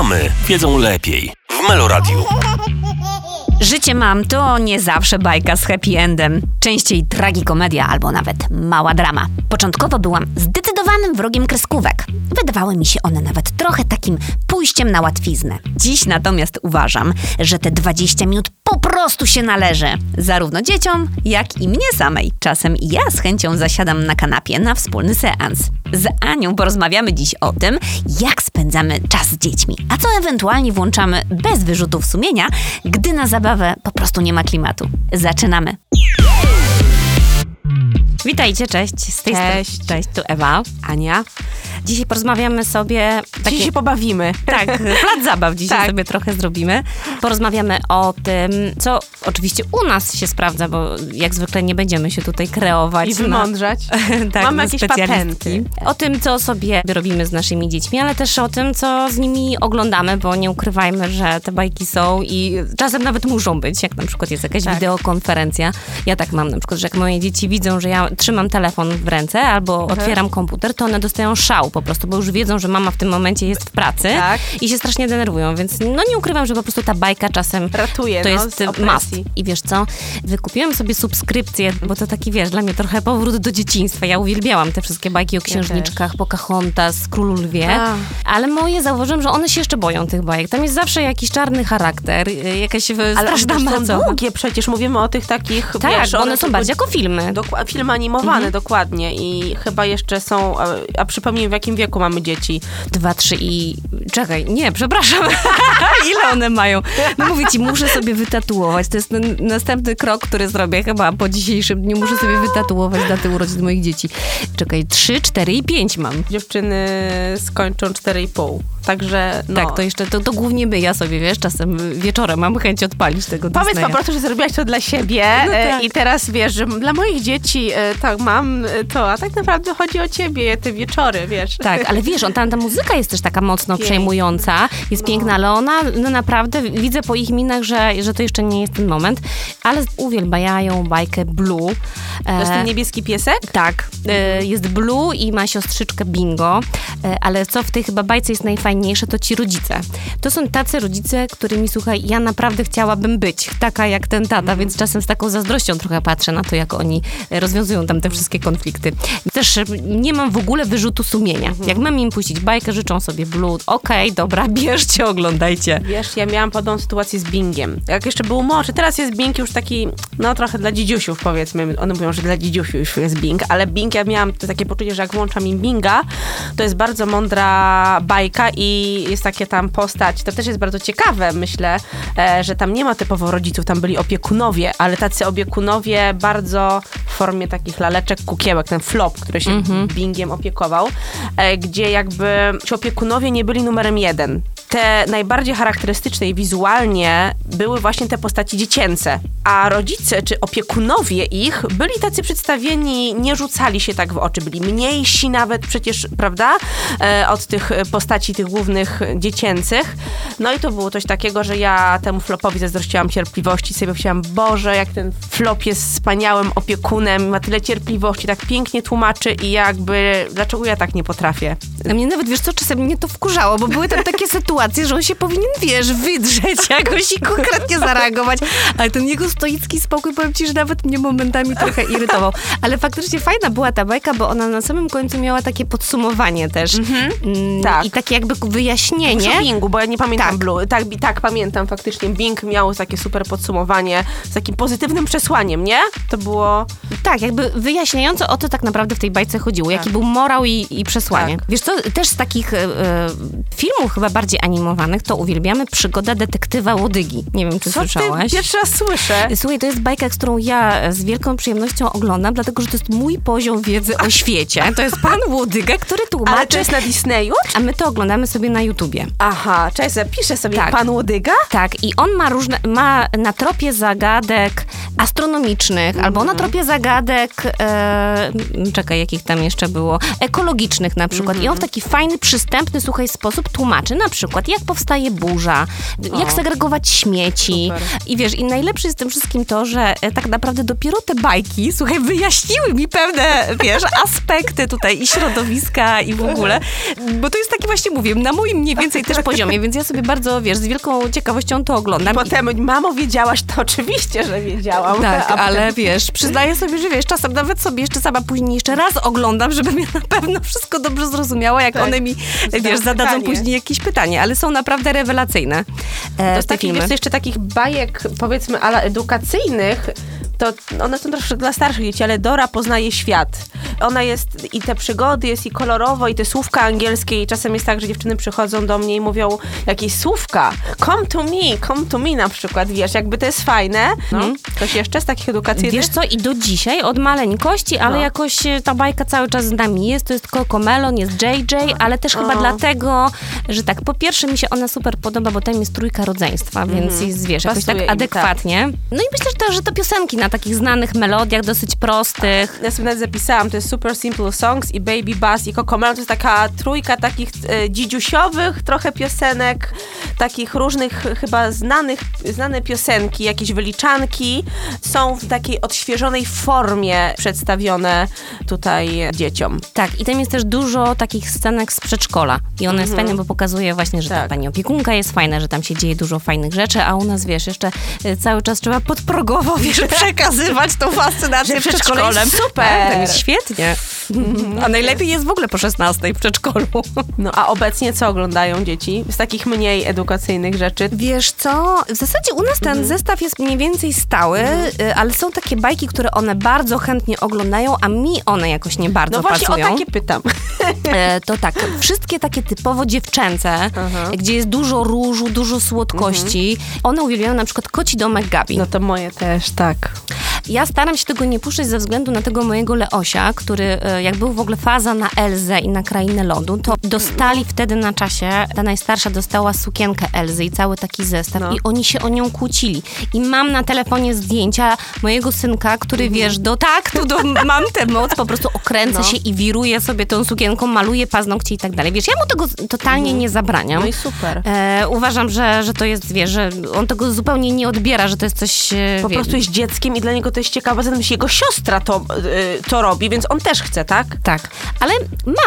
Mamy wiedzą lepiej. W Meloradiu. Życie mam to nie zawsze bajka z happy endem. Częściej tragikomedia albo nawet mała drama. Początkowo byłam zdecydowanym wrogiem kreskówek. Wydawały mi się one nawet trochę takim pójściem na łatwiznę. Dziś natomiast uważam, że te 20 minut po prostu się należy. Zarówno dzieciom, jak i mnie samej. Czasem ja z chęcią zasiadam na kanapie na wspólny seans. Z Anią porozmawiamy dziś o tym, jak spędzamy czas z dziećmi, a co ewentualnie włączamy bez wyrzutów sumienia, gdy na zabawę po prostu nie ma klimatu. Zaczynamy. Witajcie, cześć. Z tej Cześć. strony- Cześć, tu Ewa. Ania. Dzisiaj porozmawiamy sobie... Dzisiaj się pobawimy. Tak, plac zabaw dzisiaj Tak. sobie trochę zrobimy. Porozmawiamy o tym, co oczywiście u nas się sprawdza, bo jak zwykle nie będziemy się tutaj kreować. I wymądrzać. tak, Mamy na jakieś patenty. O tym, co sobie robimy z naszymi dziećmi, ale też o tym, co z nimi oglądamy, bo nie ukrywajmy, że te bajki są i czasem nawet muszą być, jak na przykład jest jakaś Tak. wideokonferencja. Ja tak mam na przykład, że jak moje dzieci widzą, że ja trzymam telefon w ręce albo Mhm. otwieram komputer, to one dostają szał po prostu, bo już wiedzą, że mama w tym momencie jest w pracy Tak. i się strasznie denerwują, więc no nie ukrywam, że po prostu ta bajka czasem Ratuje, to no, jest must. I wiesz co, wykupiłam sobie subskrypcję, bo to taki, wiesz, dla mnie trochę powrót do dzieciństwa. Ja uwielbiałam te wszystkie bajki o księżniczkach, Pocahontas, Królu Lwie, A. ale moje zauważyłam, że one się jeszcze boją tych bajek. Tam jest zawsze jakiś czarny charakter, y, jakaś y, Ale straszna one są długie przecież, mówimy o tych takich, Tak, wiesz, bo one są bardziej jako filmy. Dokła- film animowany, Mhm. dokładnie. I chyba jeszcze są, a, a przypomnij w jakim wieku mamy dzieci. Dwa, trzy i... Czekaj, nie, przepraszam. Ile one mają? No mówię ci, muszę sobie wytatuować. To jest ten następny krok, który zrobię chyba po dzisiejszym dniu. Muszę sobie wytatuować daty urodzin moich dzieci. Czekaj, trzy, cztery i pięć mam. Dziewczyny skończą 4,5. Także no. Tak, to jeszcze, to, to głównie my, ja sobie, wiesz, czasem wieczorem mam chęć odpalić tego Powiedz Disneya. po prostu, że zrobiłaś to dla siebie No e, tak. i teraz wiesz, że dla moich dzieci e, tak mam e, to, a tak naprawdę chodzi o ciebie, te wieczory, wiesz. Tak, ale wiesz, on, tam ta muzyka jest też taka mocno Piękna. przejmująca, jest piękna, ale ona no naprawdę widzę po ich minach, że, że to jeszcze nie jest ten moment, ale uwielbiają bajkę Blue. To jest E, ten niebieski piesek? Tak, e, jest Blue i ma siostrzyczkę Bingo, e, ale co w tej chyba bajce jest najfajniejsze, to ci rodzice. To są tacy rodzice, którymi, słuchaj, ja naprawdę chciałabym być, taka jak ten tata, więc czasem z taką zazdrością trochę patrzę na to, jak oni e, rozwiązują tam te wszystkie konflikty. Też e, nie mam w ogóle wyrzutu sumienia. Jak mam im puścić bajkę, życzą sobie Blue, okej, dobra, bierzcie, oglądajcie. Wiesz, ja miałam podobną sytuację z Bingiem. Jak jeszcze był młodszy, teraz jest Bing już taki, no trochę dla dzidziusiów powiedzmy. One mówią, że dla dzidziusiów już jest Bing, ale Bing, ja miałam takie poczucie, że jak włączam im Binga, to jest bardzo mądra bajka i jest takie tam postać, to też jest bardzo ciekawe, myślę, e, że tam nie ma typowo rodziców, tam byli opiekunowie, ale tacy opiekunowie bardzo w formie takich laleczek, kukiełek, ten flop, który się Bingiem opiekował, gdzie jakby ci opiekunowie nie byli numerem jeden. Te najbardziej charakterystyczne i wizualnie były właśnie te postaci dziecięce, a rodzice czy opiekunowie ich byli tacy przedstawieni, nie rzucali się tak w oczy, byli mniejsi nawet przecież, prawda, e, od tych postaci tych głównych dziecięcych. No i to było coś takiego, że ja temu flopowi zazdrościłam cierpliwości, sobie myślałam, Boże, jak ten flop jest wspaniałym opiekunem, ma tyle cierpliwości, tak pięknie tłumaczy i jakby, dlaczego ja tak nie potrafię? A mnie nawet, wiesz co, czasem mnie to wkurzało, bo były tam takie sytuacje, że on się powinien, wiesz, wydrzeć jakoś i konkretnie zareagować. Ale ten jego stoicki spokój, powiem ci, że nawet mnie momentami trochę irytował. Ale faktycznie fajna była ta bajka, bo ona na samym końcu miała takie podsumowanie też. Mm, tak. I takie jakby wyjaśnienie. Przy Bingu, bo ja nie pamiętam Tak. Blue. Tak, tak, pamiętam faktycznie. Bing miał takie super podsumowanie z takim pozytywnym przesłaniem, nie? To było... Tak, jakby wyjaśniająco o co tak naprawdę w tej bajce chodziło, jaki był morał i, i przesłanie. Tak. Wiesz co, też z takich e, e, filmów chyba bardziej animowanych, to uwielbiamy Przygoda detektywa Łodygi. Nie wiem, czy Co słyszałaś. ty pierwszy raz słyszę? Słuchaj, to jest bajka, którą ja z wielką przyjemnością oglądam, dlatego że to jest mój poziom wiedzy o świecie. To jest pan Łodyga, który tłumaczy. Ale to jest na Disneyu? A my to oglądamy sobie na YouTubie. Aha, cześć, zapiszę sobie Tak. Pan Łodyga? Tak, i on ma różne, ma na tropie zagadek astronomicznych, albo na tropie zagadek, e, czekaj, jakich tam jeszcze było, ekologicznych na przykład. I on w taki fajny, przystępny, słuchaj, sposób tłumaczy na przykład, jak powstaje burza, jak segregować śmieci. Super. I wiesz, i najlepszy jest w tym wszystkim to, że e, tak naprawdę dopiero te bajki, słuchaj, wyjaśniły mi pewne, wiesz, aspekty tutaj i środowiska i w ogóle, bo to jest taki właśnie, mówię, na moim mniej więcej też poziomie, więc ja sobie bardzo, wiesz, z wielką ciekawością to oglądam. Potem, mamo, wiedziałaś? To oczywiście, że wiedziałam. Tak, potem- ale wiesz, przyznaję sobie, że wiesz, czasem nawet sobie jeszcze sama później jeszcze raz oglądam, żebym ja na pewno wszystko dobrze zrozumiała, jak Tak. one mi, wiesz, zadadzą pytanie. później jakieś pytanie, ale są naprawdę rewelacyjne. E, To z takich, jeszcze takich bajek, powiedzmy, ale edukacyjnych, to one są troszkę dla starszych dzieci, ale Dora poznaje świat. Ona jest i te przygody, jest i kolorowo, i te słówka angielskie, i czasem jest tak, że dziewczyny przychodzą do mnie i mówią jakieś słówka. Come to me, come to me na przykład, wiesz, jakby to jest fajne. No. Mhm. Coś jeszcze z takich edukacyjnych? Wiesz co, i do dzisiaj, od maleńkości, ale No. jakoś e, ta bajka cały czas z nami jest. To jest Cocomelon, jest JJ, ale też chyba O. dlatego, że tak, po pierwsze mi się ona super podoba, bo tam jest trójka rodzeństwa, więc jest, wiesz, jakoś Mhm. Pasuje tak tak. adekwatnie. No i myślę, że to, że to piosenki na takich znanych melodiach, dosyć prostych. Ja sobie nawet zapisałam, to jest Super Simple Songs i Baby Bass i Cocomelon. To jest taka trójka takich e, dzidziusiowych trochę piosenek, takich różnych chyba znanych, znane piosenki, jakieś wyliczanki są w takiej odświeżonej formie przedstawione tutaj dzieciom. Tak, i tam jest też dużo takich scenek z przedszkola. I ona jest fajna, bo pokazuje właśnie, że ta Tak. pani opiekunka jest fajna, że tam się dzieje dużo fajnych rzeczy, a u nas, wiesz, jeszcze y, cały czas trzeba podprogowo, wiesz, przekazywać tą fascynację przedszkolem. jest super. Tak, jest świetnie. A najlepiej jest w ogóle po 16 w przedszkolu. No a obecnie co oglądają dzieci? Z takich mniej edukacyjnych rzeczy. Wiesz co, w zasadzie u nas ten zestaw jest mniej więcej stały, y, ale są takie bajki, które one bardzo chętnie oglądają, a mi one jakoś nie bardzo No właśnie pasują. o takie pytam. E, to tak, wszystkie takie typowo dziewczęce, gdzie jest dużo różu, dużo słodkości, one uwielbiają na przykład Koci Domek Gabi. No to moje też, tak. Ja staram się tego nie puszczać ze względu na tego mojego Leosia, który e, jak był w ogóle faza na Elzę i na Krainę Lodu, to dostali wtedy na czasie, ta najstarsza dostała sukienkę Elzy i cały taki zestaw No. i oni się o nią kłócili. I mam na telefonie zdjęcia mojego synka, który wiesz, do taktu, do, mam tę moc, po prostu okręcę No. się i wiruje sobie tą sukienką, maluje paznokcie i tak dalej. Wiesz, ja mu tego totalnie nie zabraniam. No i super. E, uważam, że, że to jest, wiesz, że on tego zupełnie nie odbiera, że to jest coś... e, Po wie- prostu jest dzieckiem i dla niego to jest ciekawe, zatem jego siostra to, y, to robi, więc on też chce, tak? Tak, ale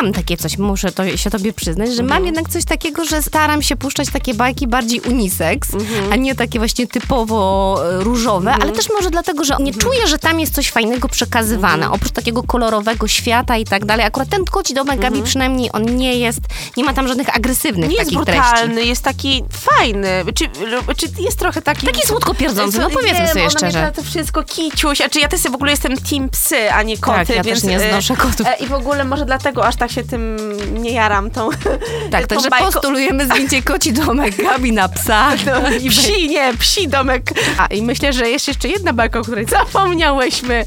mam takie coś, muszę to się tobie przyznać, że Mhm. mam jednak coś takiego, że staram się puszczać takie bajki bardziej unisex, Mhm. a nie takie właśnie typowo e, różowe, ale też może dlatego, że Mhm. nie czuję, że tam jest coś fajnego przekazywane, oprócz takiego kolorowego świata i tak dalej. Akurat ten koci domek Gabi przynajmniej on nie jest, nie ma tam żadnych agresywnych Mhm. Nie jest takich brutalny, treści. jest taki fajny. Czy, czy jest trochę taki... Taki słodko pierdzący, no powiedzmy sobie ona szczerze. To wszystko kiciuś, a czy ja też w ogóle jestem team psy, a nie koty, Tak, ja też więc... nie e, znoszę kotów. e, I w ogóle może dlatego aż tak się tym nie jaram tą Tak, tą także postulujemy zdjęcie koci domek Gabi na psa. No, I psi, nie, psi domek. A i myślę, że jest jeszcze jedna bajka, o której zapomniałyśmy.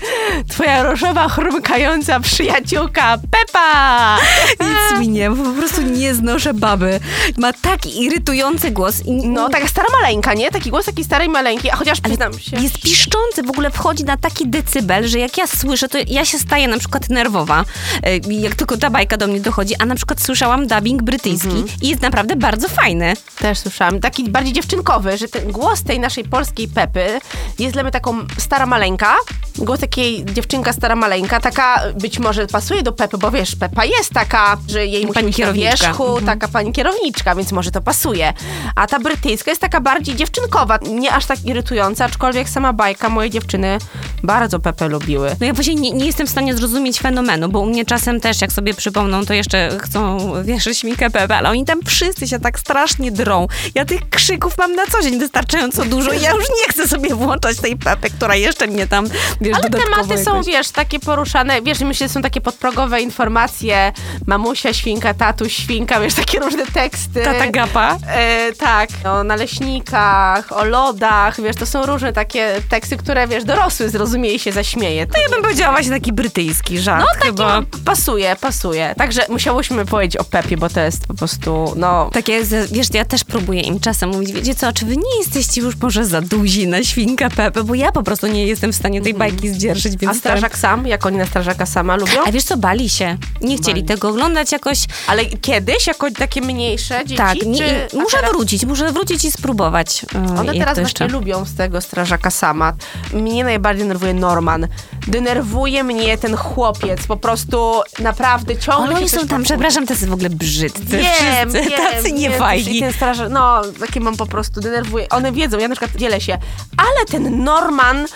Twoja różowa, chrumkająca przyjaciółka Pepa. Nic mi nie, bo po prostu nie znoszę baby. Ma taki irytujący głos. I, No, taka stara maleńka, nie? Taki głos takiej starej maleńki, a chociaż przyznam się... Jest piszczący, w ogóle wchodzi na taki decybel, że jak ja słyszę, to ja się staję na przykład nerwowa, e, jak tylko ta bajka do mnie dochodzi, a na przykład słyszałam dubbing brytyjski Mhm. i jest naprawdę bardzo fajny. Też słyszałam. Taki bardziej dziewczynkowy, że ten głos tej naszej polskiej Pepy jest dla mnie taką stara maleńka. Głos takiej dziewczynka stara maleńka, taka być może pasuje do Pepy, bo wiesz, Pepa jest taka, że jej musi Pani na kierowniczka. wierzchu, taka pani kierowniczka, więc może to pasuje. A ta brytyjska jest taka bardziej dziewczynkowa, nie aż tak irytująca, aczkolwiek sama bajka, moje dziewczyny bardzo Pepę lubiły. No ja właśnie nie, nie jestem w stanie zrozumieć fenomenu, bo u mnie czasem też, jak sobie przypomną, to jeszcze chcą wieszyć świnkę Pepe, ale oni tam wszyscy się tak strasznie drą. Ja tych krzyków mam na co dzień wystarczająco dużo i ja już nie chcę sobie włączać tej Pepy, która jeszcze mnie tam, wiesz, Ale tematy są, jakoś... wiesz, takie poruszane, wiesz, myślę, że są takie podprogowe informacje, mamusia, świnka, tatuś, świnka, wiesz, takie różne teksty. Tata Gapa. E, tak, o naleśnikach, o lodach, wiesz, to są różne takie teksty, które, wiesz, dorosłe sobie zrozumie i się zaśmieje. No ja bym powiedziała właśnie taki brytyjski żart No taki chyba. pasuje, pasuje. Także musiałyśmy powiedzieć o Pepie, bo to jest po prostu, no... Takie, wiesz, ja też próbuję im czasem mówić, wiecie co, czy wy nie jesteście już może za duzi na świnkę Pepę, bo ja po prostu nie jestem w stanie tej bajki zdzierżyć, A więc staram- Strażak sam? Jak oni na Strażaka sama lubią? A wiesz co, bali się. Nie chcieli Bali. tego oglądać jakoś. Ale kiedyś, jako takie mniejsze dzieci? tak, nie, czy... muszę a teraz- wrócić, muszę wrócić i spróbować. e, One teraz to właśnie lubią z tego strażaka sama. Mnie najbardziej denerwuje Norman. Denerwuje mnie ten chłopiec. Po prostu naprawdę ciągle Ale oni są tam, powtórzy. przepraszam, tacy w ogóle brzydcy. Wiem, wszyscy, wiem, tacy niefajni. Ten strażak, no, takie mam po prostu, denerwuje. One wiedzą, ja na przykład dzielę się, ale ten Norman,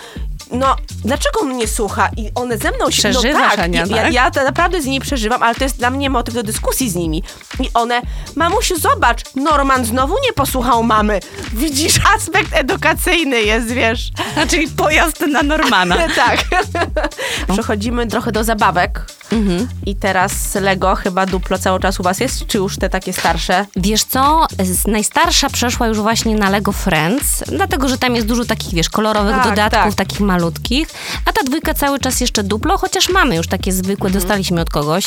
no, dlaczego on nie słucha? I one ze mną się... Przeżywasz, no, tak, Ania, ja, tak? ja to naprawdę z nimi przeżywam, ale to jest dla mnie motyw do dyskusji z nimi. I one, mamusiu, zobacz, Norman znowu nie posłuchał mamy. Widzisz, aspekt edukacyjny jest, wiesz. Znaczy pojazd na Normana. tak. Przechodzimy trochę do zabawek. Mhm. I teraz Lego chyba duplo cały czas u was jest, czy już te takie starsze? Wiesz co, najstarsza przeszła już właśnie na Lego Friends, dlatego, że tam jest dużo takich, wiesz, kolorowych Tak, dodatków, tak. takich malutkich, a ta dwójka cały czas jeszcze duplo, chociaż mamy już takie zwykłe, Mhm. dostaliśmy od kogoś,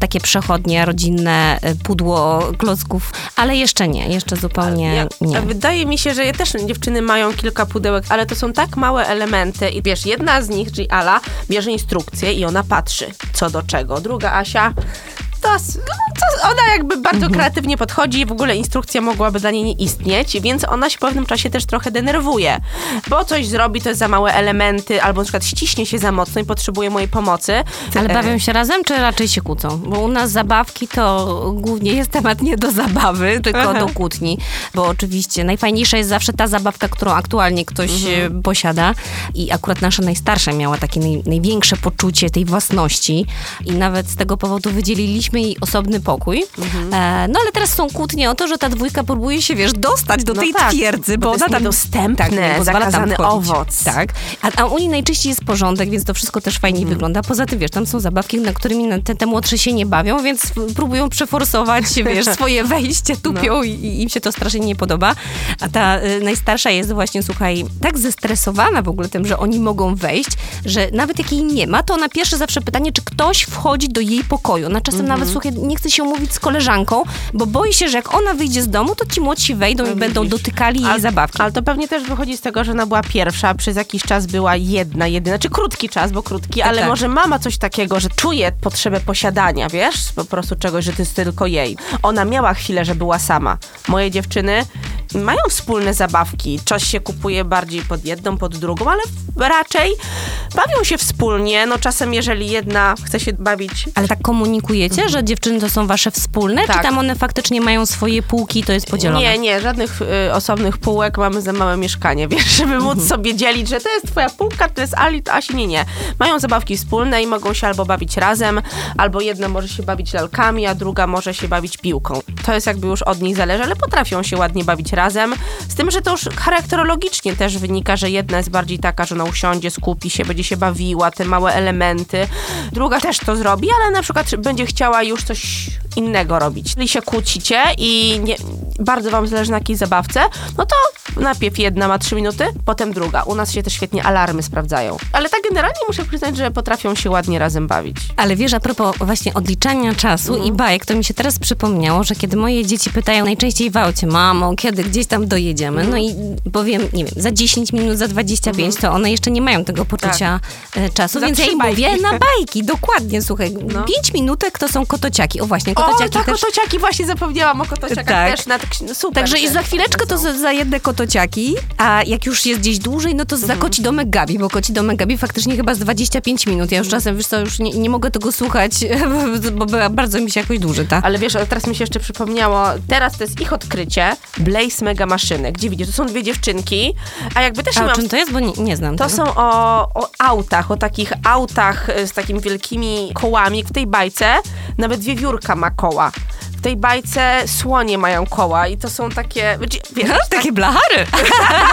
takie przechodnie, rodzinne y, pudło klocków, ale jeszcze nie, jeszcze zupełnie Ja, nie. Wydaje mi się, że ja też dziewczyny mają kilka pudełek, ale to są tak małe elementy i wiesz, jedna z nich, czyli Ala, bierze instrukcję i ona patrzy, co do czego. Druga Asia, to, no, to ona jakby bardzo Mhm. kreatywnie podchodzi i w ogóle instrukcja mogłaby dla niej nie istnieć, więc ona się w pewnym czasie też trochę denerwuje, bo coś zrobi, to jest za małe elementy, albo na przykład ściśnie się za mocno i potrzebuje mojej pomocy. Ale E, bawią się razem, czy raczej się kłócą? Bo u nas zabawki to głównie jest temat nie do zabawy, tylko Aha. do kłótni. Bo oczywiście najfajniejsza jest zawsze ta zabawka, którą aktualnie ktoś Mhm. e, posiada. I akurat nasza najstarsza miała takie naj, największe poczucie tej własności. I nawet z tego powodu wydzieliliśmy jej osobny pokój. Mhm. E, no ale teraz są kłótnie o to, że ta dwójka próbuje się, wiesz, dostać do No tej tak, twierdzy, bo bo, ona tam tak, nie pozwala tam wchodzić. owoc. Tak. A, a u niej najczęściej jest porządek, więc to wszystko też fajnie Mhm. wygląda. Poza tym, wiesz, tam są zabawki, na którymi na- te, te młodsze się nie bawią, więc próbują przeforsować, wiesz, swoje wejście, tupią No. i, i im się to strasznie nie podoba. A ta y, najstarsza jest właśnie, słuchaj, tak zestresowana w ogóle tym, że oni mogą wejść, że nawet jak jej nie ma, to ona pierwsze zawsze pytanie, czy ktoś wchodzi do jej pokoju. Ona czasem Mhm. Nawet, słuchaj, nie chce się umówić z koleżanką, bo boi się, że jak ona wyjdzie z domu, to ci młodsi wejdą i będą No widzisz. dotykali jej Ale- zabawki. Ale to pewnie też wychodzi z tego, że ona była pierwsza, przez jakiś czas była jedna, jedyna, czy krótki czas, bo krótki, ale tak. może mama coś takiego, że czuje potrzebę posiadania, wiesz, po prostu czegoś, że to jest tylko jej. Ona miała chwilę, że była sama. Moje dziewczyny mają wspólne zabawki. Czas się kupuje bardziej pod jedną, pod drugą, ale raczej bawią się wspólnie. No czasem, jeżeli jedna chce się bawić Ale tak komunikujecie, że dziewczyny to są wasze wspólne, Tak. czy tam one faktycznie mają swoje półki to jest podzielone? Nie, nie, żadnych y, osobnych półek, mamy za małe mieszkanie, wiesz, żeby móc Mhm. sobie dzielić, że to jest twoja półka, to jest Ali, to Asi, nie, nie. Mają zabawki wspólne i mogą się albo bawić razem, albo jedna może się bawić lalkami, a druga może się bawić piłką. To jest jakby już od nich zależy, ale potrafią się ładnie bawić razem, z tym, że to już charakterologicznie też wynika, że jedna jest bardziej taka, że ona usiądzie, skupi się, będzie się bawiła, te małe elementy. Druga też to zrobi, ale na przykład będzie chciała już coś innego robić. Jeżeli się kłócicie i nie, bardzo wam zależy na jakiej zabawce, no to najpierw jedna ma trzy minuty, potem druga. U nas się też świetnie alarmy sprawdzają. Ale tak generalnie muszę przyznać, że potrafią się ładnie razem bawić. Ale wiesz, a propos właśnie odliczania czasu Mhm. i bajek, to mi się teraz przypomniało, że kiedy moje dzieci pytają najczęściej w aucie, mamo, kiedy gdzieś tam dojedziemy, no i powiem, nie wiem, za 10 minut, za 25, to one jeszcze nie mają tego poczucia e, czasu, Tak. Za więc ja im bajki. mówię na bajki, dokładnie, słuchaj, No. 5 minutek to są kotociaki. O właśnie, O, kotociaki tak, też... kotociaki, właśnie zapomniałam o kotociakach Tak. też. Na, no super. Także i za chwileczkę to za, za jedne kotociaki, a jak już jest gdzieś dłużej, no to za Mhm. koci domek Gabi, bo koci domek Gabi faktycznie chyba z 25 minut. Ja już czasem, wiesz co, już nie, nie mogę tego słuchać, bo bardzo mi się jakoś dłuży, tak? Ale wiesz, teraz mi się jeszcze przypomniało, teraz to jest ich odkrycie, Blaze Mega Maszyny, gdzie widzisz, to są dwie dziewczynki, a jakby też A mam czym to jest? Bo nie, nie znam To tego. są o, o autach, o takich autach y, z takimi wielkimi kołami. W tej bajce nawet wiewiórka ma koła. W tej bajce słonie mają koła i to są takie, wiesz, tak, Takie blachary.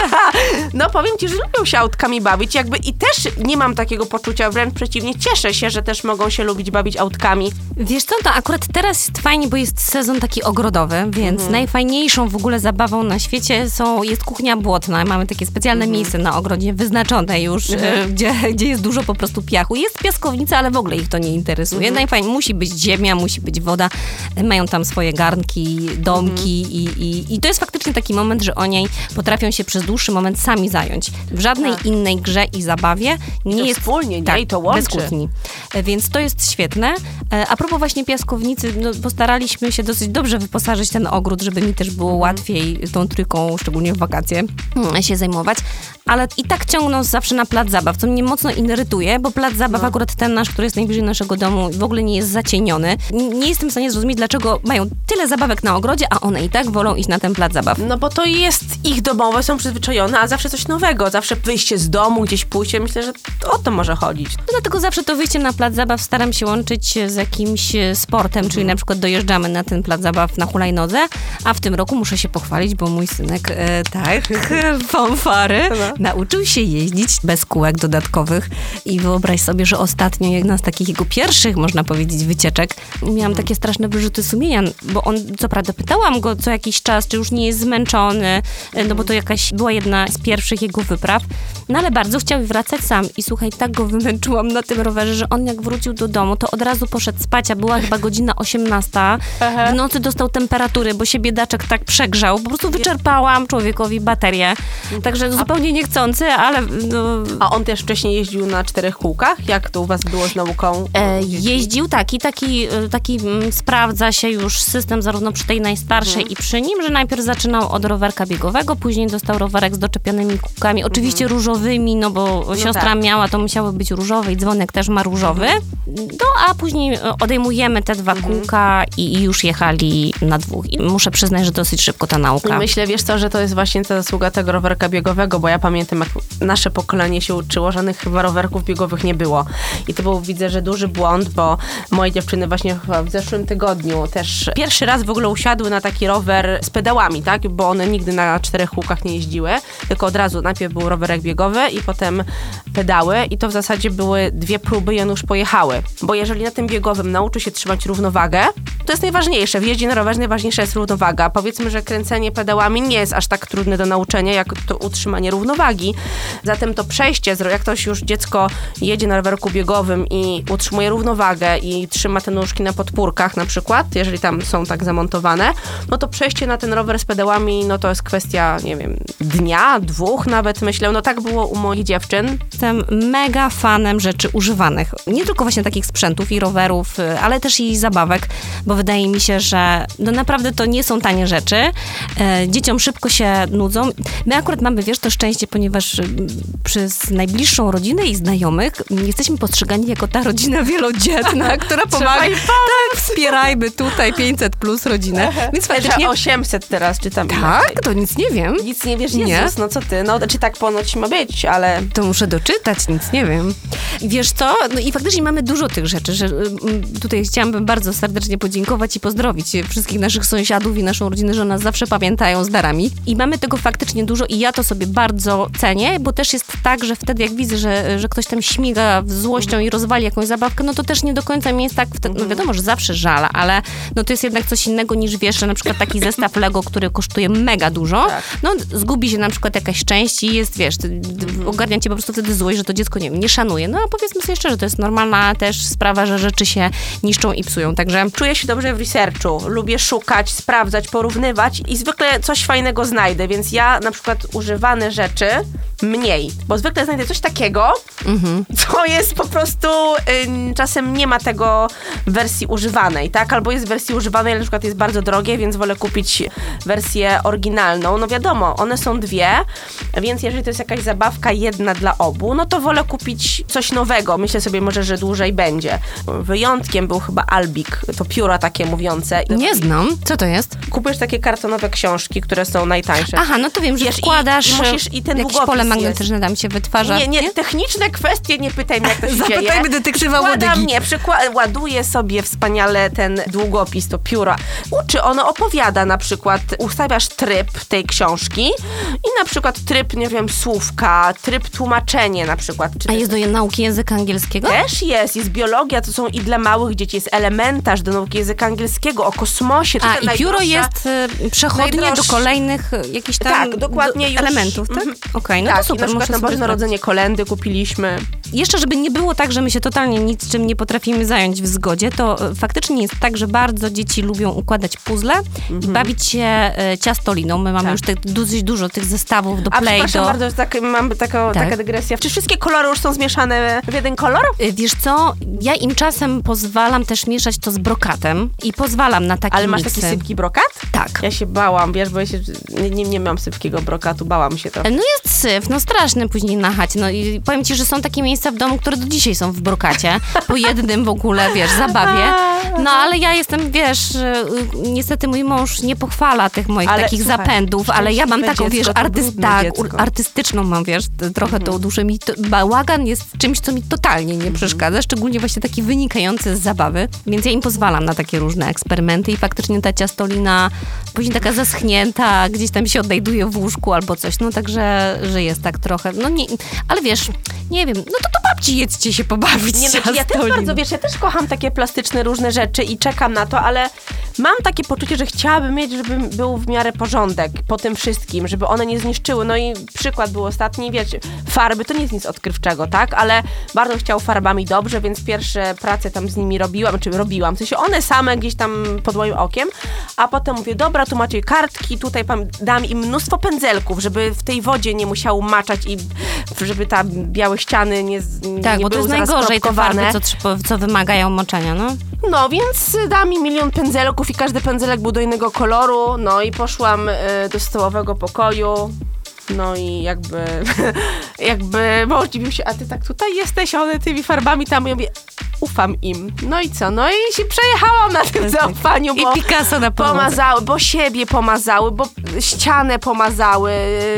no powiem ci, że lubią się autkami bawić, jakby i też nie mam takiego poczucia, wręcz przeciwnie, cieszę się, że też mogą się lubić bawić autkami. Wiesz co, to akurat teraz jest fajnie, bo jest sezon taki ogrodowy, więc najfajniejszą w ogóle zabawą na świecie są, jest kuchnia błotna. Mamy takie specjalne miejsce na ogrodzie, wyznaczone już, e, gdzie, gdzie jest dużo po prostu piachu. Jest piaskownica, ale w ogóle ich to nie interesuje. Najfajniej, musi być ziemia, musi być woda. E, Mają tam swoje garnki, domki i, i, i to jest faktycznie taki moment, że oni potrafią się przez dłuższy moment sami zająć. W żadnej innej grze i zabawie nie to jest... wspólnie, nie? tak, I to łączy. Bez kłótni. E, Więc to jest świetne. E, A propos właśnie piaskownicy, no, postaraliśmy się dosyć dobrze wyposażyć ten ogród, żeby mi też było łatwiej tą trójką, szczególnie w wakacje, mm, się zajmować. Ale i tak ciągną zawsze na plac zabaw, co mnie mocno irytuje, bo plac zabaw, akurat ten nasz, który jest najbliżej naszego domu, w ogóle nie jest zacieniony. Nie jestem w stanie zrozumieć, dlaczego mają tyle zabawek na ogrodzie, a one i tak wolą iść na ten plac zabaw. No bo to jest ich domowe, są przyzwyczajone, a zawsze coś nowego, zawsze wyjście z domu, gdzieś pójście, myślę, że o to może chodzić. No dlatego zawsze to wyjście na plac zabaw staram się łączyć z jakimś e, sportem, czyli na przykład dojeżdżamy na ten plac zabaw na hulajnodze, a w tym roku muszę się pochwalić, bo mój synek, e, tak, fanfary, nauczył się jeździć bez kółek dodatkowych i wyobraź sobie, że ostatnio jedna z takich jego pierwszych, można powiedzieć, wycieczek, miałam takie straszne wyrzuty sumienia, bo on, co prawda pytałam go co jakiś czas, czy już nie jest zmęczony, e, no bo to jakaś była jedna z pierwszych jego wypraw, no ale bardzo chciał wracać sam i słuchaj, tak go wymęczyłam na tym rowerze, że on jak wrócił do domu, to od razu poszedł spać, a była chyba godzina 18. W nocy dostał temperatury, bo się biedaczek tak przegrzał. Po prostu wyczerpałam człowiekowi baterię. Także zupełnie niechcący, ale no, A on też wcześniej jeździł na czterech kółkach? Jak to u was było z nauką? E, jeździł taki, taki, e, taki mm, sprawdza się już system zarówno przy tej najstarszej i przy nim, że najpierw zaczynał od rowerka biegowego, później dostał rowerek z doczepionymi kółkami, oczywiście różowymi, no bo siostra tak. miała, to musiały być różowe i dzwonek też ma różowy. No a później e, odejmujemy te dwa kółka i już jechali na dwóch. I muszę przyznać, że dosyć szybko ta nauka. Myślę, wiesz co, że to jest właśnie ta zasługa tego rowerka biegowego, bo ja pamiętam, jak nasze pokolenie się uczyło, żadnych chyba rowerków biegowych nie było. I to był, widzę, że duży błąd, bo moje dziewczyny właśnie chyba w zeszłym tygodniu też pierwszy raz w ogóle usiadły na taki rower z pedałami, tak? Bo one nigdy na czterech kółkach nie jeździły, tylko od razu najpierw był rowerek biegowy i potem pedały i to w zasadzie były dwie próby i one już pojechały. Bo jeżeli na tym biegowym nauczy się trzymać równowagę, to jest najważniejsze. W jeździe na rowerze najważniejsza jest równowaga. Powiedzmy, że kręcenie pedałami nie jest aż tak trudne do nauczenia, jak to utrzymanie równowagi. Zatem to przejście, jak ktoś już dziecko jedzie na rowerku biegowym i utrzymuje równowagę i trzyma te nóżki na podpórkach na przykład, jeżeli tam są tak zamontowane, no to przejście na ten rower z pedałami, no to jest kwestia, nie wiem, dnia, dwóch nawet myślę. No tak było u moich dziewczyn. Jestem mega fanem rzeczy używanych. Nie tylko właśnie takich sprzętów i rowerów, y, ale też i zabawek, bo wydaje mi się, że no naprawdę to nie są tanie rzeczy. E, Dzieciom szybko się nudzą. My akurat mamy, wiesz, to szczęście, ponieważ y, przez najbliższą rodzinę i znajomych jesteśmy postrzegani jako ta rodzina wielodzietna, która pomaga. Tak, wspierajmy tutaj 500 plus rodzinę. Więc faktycznie... Że 800 teraz, czy tam Tak, to nic nie wiem. Nic nie wiesz, Nie. Jezus, no co ty? No, czy tak ponoć ma być, ale... To muszę doczytać, nic nie wiem. Wiesz co? No i faktycznie mamy dużo tych rzeczy, że mm, tutaj chciałabym bardzo serdecznie podziękować i pozdrowić wszystkich naszych sąsiadów i naszą rodzinę, że nas zawsze pamiętają z darami. I mamy tego faktycznie dużo i ja to sobie bardzo cenię, bo też jest tak, że wtedy jak widzę, że, że ktoś tam śmiga złością i rozwali jakąś zabawkę, no to też nie do końca mi jest tak, wtedy, no wiadomo, że zawsze żal, ale no to jest jednak coś innego niż wiesz, że na przykład taki zestaw Lego, który kosztuje mega dużo, Tak. no zgubi się na przykład jakaś część i jest, wiesz, ty- ogarnia cię po prostu wtedy złość, że to dziecko, nie wiem, nie szanuje. No a powiedzmy sobie szczerze, to jest normalna też sprawa, że rzeczy się niszczą i psują, także Czuję się dobrze w researchu. Lubię szukać, sprawdzać, porównywać i zwykle coś fajnego znajdę, więc ja na przykład używane rzeczy mniej, bo zwykle znajdę coś takiego, co jest po prostu ym, czasem nie ma tego wersji używanej, tak? Albo jest w wersji używanej, na przykład jest bardzo drogie, więc wolę kupić wersję oryginalną. No wiadomo, one są dwie, więc jeżeli to jest jakaś zabawka jedna dla obu, no to wolę kupić coś nowego. Myślę sobie może, że dłużej będzie. Wyjątkiem był chyba Albik, to pióra takie mówiące. nie znam. Co to jest? Kupujesz takie kartonowe książki, które są najtańsze. Aha, no to wiem, że Wiesz, i- wkładasz i musisz- i ten jakieś pole magnetyczne tam się wytwarza. Nie, nie, techniczne kwestie nie pytaj mnie, jak to się dzieje. Zapytajmy detektywa Łodygi. nie, przykła- ładuję sobie wspaniale ten długopis spis, to pióro. Uczy, ono opowiada na przykład, ustawiasz tryb tej książki i na przykład tryb, nie wiem, słówka, tryb tłumaczenie na przykład. Czy A jest do nauki języka angielskiego? też jest, jest biologia, to są i dla małych dzieci, jest elementarz do nauki języka angielskiego, o kosmosie. A, i pióro jest y, przechodnie do kolejnych y, jakichś tam Tak, dokładnie do, już. elementów, tak? Mhm. Okej, no tak, to super. na przykład na Boże Narodzenie kolendy kupiliśmy. Jeszcze, żeby nie było tak, że my się totalnie nic czym nie potrafimy zająć w zgodzie, to e, faktycznie jest tak, że bardzo dzieci lubią układać puzzle i bawić się e, ciastoliną. My mamy Tak. już te, dosyć dużo tych zestawów do A play, przepraszam do... bardzo, tak, mam taką, Tak. taka dygresja. Czy wszystkie kolory już są zmieszane w jeden kolor? Y, Wiesz co, ja im czasem pozwalam też mieszać to z brokatem i pozwalam na takie Ale masz miksy. taki sypki brokat? Tak. Ja się bałam, wiesz, bo ja się, nie, nie, nie miałam sypkiego brokatu, bałam się to. No jest syf, no straszny później na chacie. No i powiem ci, że są takie miejsca w domu, które do dzisiaj są w brokacie. Po jednym w ogóle, wiesz, zabawie. No ale ja jestem, wiesz, y, y, niestety mój mąż nie pochwala tych moich Ale takich słuchaj, zapędów, ale ja mam taką, wiesz, dziecko to artyst, tak, artystyczną mam, wiesz, trochę tą duszę mi. To, bałagan jest czymś, co mi totalnie Mhm. nie przeszkadza, szczególnie właśnie taki wynikający z zabawy. Więc ja im pozwalam na takie różne eksperymenty i faktycznie ta ciastolina później taka zaschnięta, gdzieś tam się odnajduje w łóżku albo coś. No także, że jest tak trochę, no nie, ale wiesz, nie wiem, no to do babci jedźcie się pobawić Nie, no, ja też bardzo, wiesz, ja też kocham takie plastyczne różne rzeczy i czekam na to, ale mam takie poczucie, że chciałabym mieć, żeby był w miarę porządek po tym wszystkim, żeby one nie zniszczyły. No i przykład był ostatni, wiecie, farby to nie jest nic odkrywczego, tak? Ale bardzo chciał farbami dobrze, więc pierwsze prace tam z nimi robiłam, czy robiłam. W sensie one same gdzieś tam pod moim okiem, a potem mówię, dobra, tu macie kartki, tutaj dam im mnóstwo pędzelków, żeby w tej wodzie nie musiało maczać i żeby ta białe ściany nie, Tak, nie bo to jest najgorzej te farby, co, co wymagają moczenia, no. No, więc da mi milion pędzelków i każdy pędzelek był do innego koloru. No i poszłam y, do stołowego pokoju. No i jakby, jakby mąż dziwił się, a ty tak tutaj jesteś, one tymi farbami tam, ja mówię, ufam im. No i co? No i się przejechałam na tym zaufaniu, I bo Picasso na podłodze. pomazały, bo siebie pomazały, bo ścianę pomazały,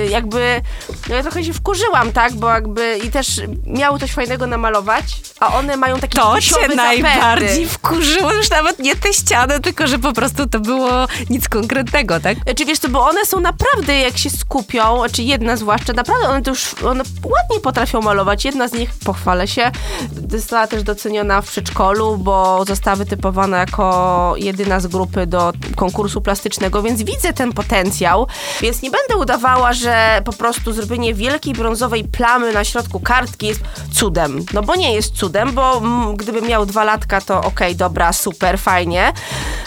jakby, no ja trochę się wkurzyłam, tak, bo jakby i też miały coś fajnego namalować, a one mają taki To wisiowy cię najbardziej zapędy. wkurzyło, już nawet nie te ściany, tylko że po prostu to było nic konkretnego, tak? Czy wiesz co, bo one są naprawdę, jak się skupią, czy jedna zwłaszcza, naprawdę one to już one ładnie potrafią malować. Jedna z nich, pochwalę się, została też doceniona w przedszkolu, bo została wytypowana jako jedyna z grupy do konkursu plastycznego, więc widzę ten potencjał. Więc nie będę udawała, że po prostu zrobienie wielkiej brązowej plamy na środku kartki jest cudem. No bo nie jest cudem, bo mm, gdybym miał dwa latka, to okej, dobra, super, fajnie.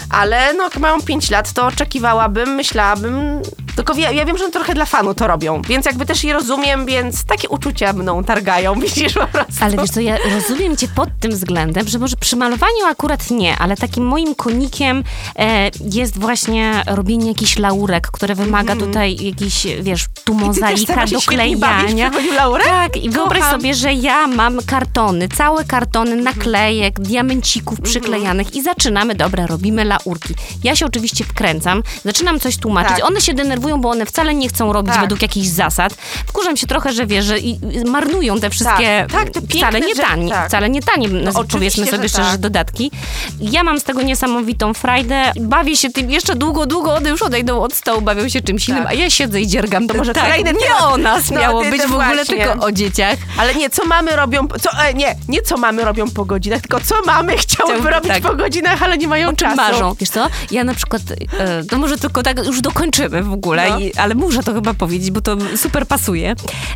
Ale no, jak mają pięć lat, to oczekiwałabym, myślałabym. Tylko ja, ja wiem, że trochę dla fanu to robią, więc jakby też je rozumiem, więc takie uczucia mną targają, widzisz po prostu. Ale wiesz co, ja rozumiem cię pod tym względem, że może przy malowaniu akurat nie, ale takim moim konikiem e, jest właśnie robienie jakichś laurek, które wymaga tutaj jakiś, wiesz, tu Mhm. mozaika, bawisz doklejania. laurek? Tak, i wyobraź Kocham. sobie, że ja mam kartony, całe kartony naklejek, diamencików Mhm. przyklejanych i zaczynamy, dobra, robimy laurki. Ja się oczywiście wkręcam, zaczynam coś tłumaczyć, Tak. one się denerwują, bo one wcale nie chcą robić Tak. według jakichś zasad. Wkurzam się trochę, że wiesz, że i, marnują te wszystkie tak, te piękne wcale nie tanie, tak. wcale nie tanie, no, powiedzmy że sobie szczerze, tak. dodatki. Ja mam z tego niesamowitą frajdę, bawię się tym jeszcze długo, długo, one już odejdą od stołu, bawią się czymś innym, a ja siedzę i dziergam. To może tak, kolejny nie o nas No, miało ty- być ty w ogóle, właśnie. tylko o dzieciach. Ale nie, co mamy robią, co, e, nie, nie co mamy robią po godzinach, tylko co mamy chciałyby robić tak. po godzinach, ale nie mają O czym czasu. marzą? Wiesz co, ja na przykład, e, no może tylko tak już dokończymy w ogóle, No. i, ale muszę to chyba powiedzieć, bo to super pasuje,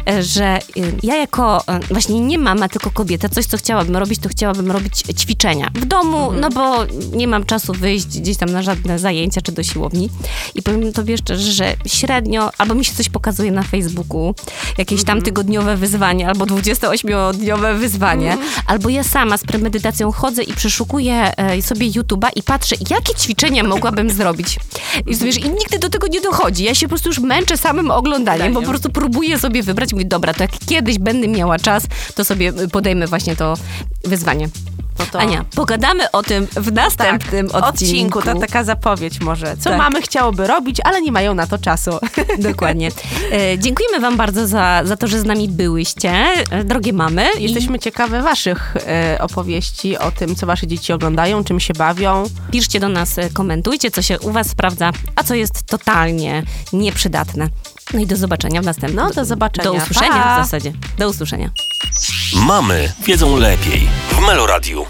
e, że e, ja jako e, właśnie nie mama, tylko kobieta, coś co chciałabym robić, to chciałabym robić ćwiczenia w domu, Mhm. no bo nie mam czasu wyjść gdzieś tam na żadne zajęcia czy do siłowni i powiem tobie szczerze, że średnio, albo mi się coś pokazuje na Facebooku, jakieś Mhm. tam tygodniowe wyzwanie, albo 28-dniowe wyzwanie, Mhm. albo ja sama z premedytacją chodzę i przeszukuję e, sobie YouTube'a i patrzę, jakie ćwiczenia mogłabym zrobić. I wiesz, i nigdy do tego nie dochodzi. Ja się po prostu już męczę samym oglądaniem, bo po prostu próbuję sobie wybrać, mówię, dobra, to jak kiedyś będę miała czas, to sobie podejmę właśnie to wyzwanie. No to... Ania, pogadamy o tym w następnym tak, odcinku. To taka zapowiedź może. Co Tak. mamy chciałoby robić, ale nie mają na to czasu. Dokładnie. E, dziękujemy Wam bardzo za, za to, że z nami byłyście, e, drogie mamy. I Jesteśmy ciekawe waszych e, opowieści o tym, co wasze dzieci oglądają, czym się bawią. piszcie do nas, e, komentujcie, co się u Was sprawdza, a co jest totalnie nieprzydatne. No i do zobaczenia w następnym. No, do zobaczenia. Do usłyszenia Pa. w zasadzie. Do usłyszenia. Mamy wiedzą lepiej w Meloradiu.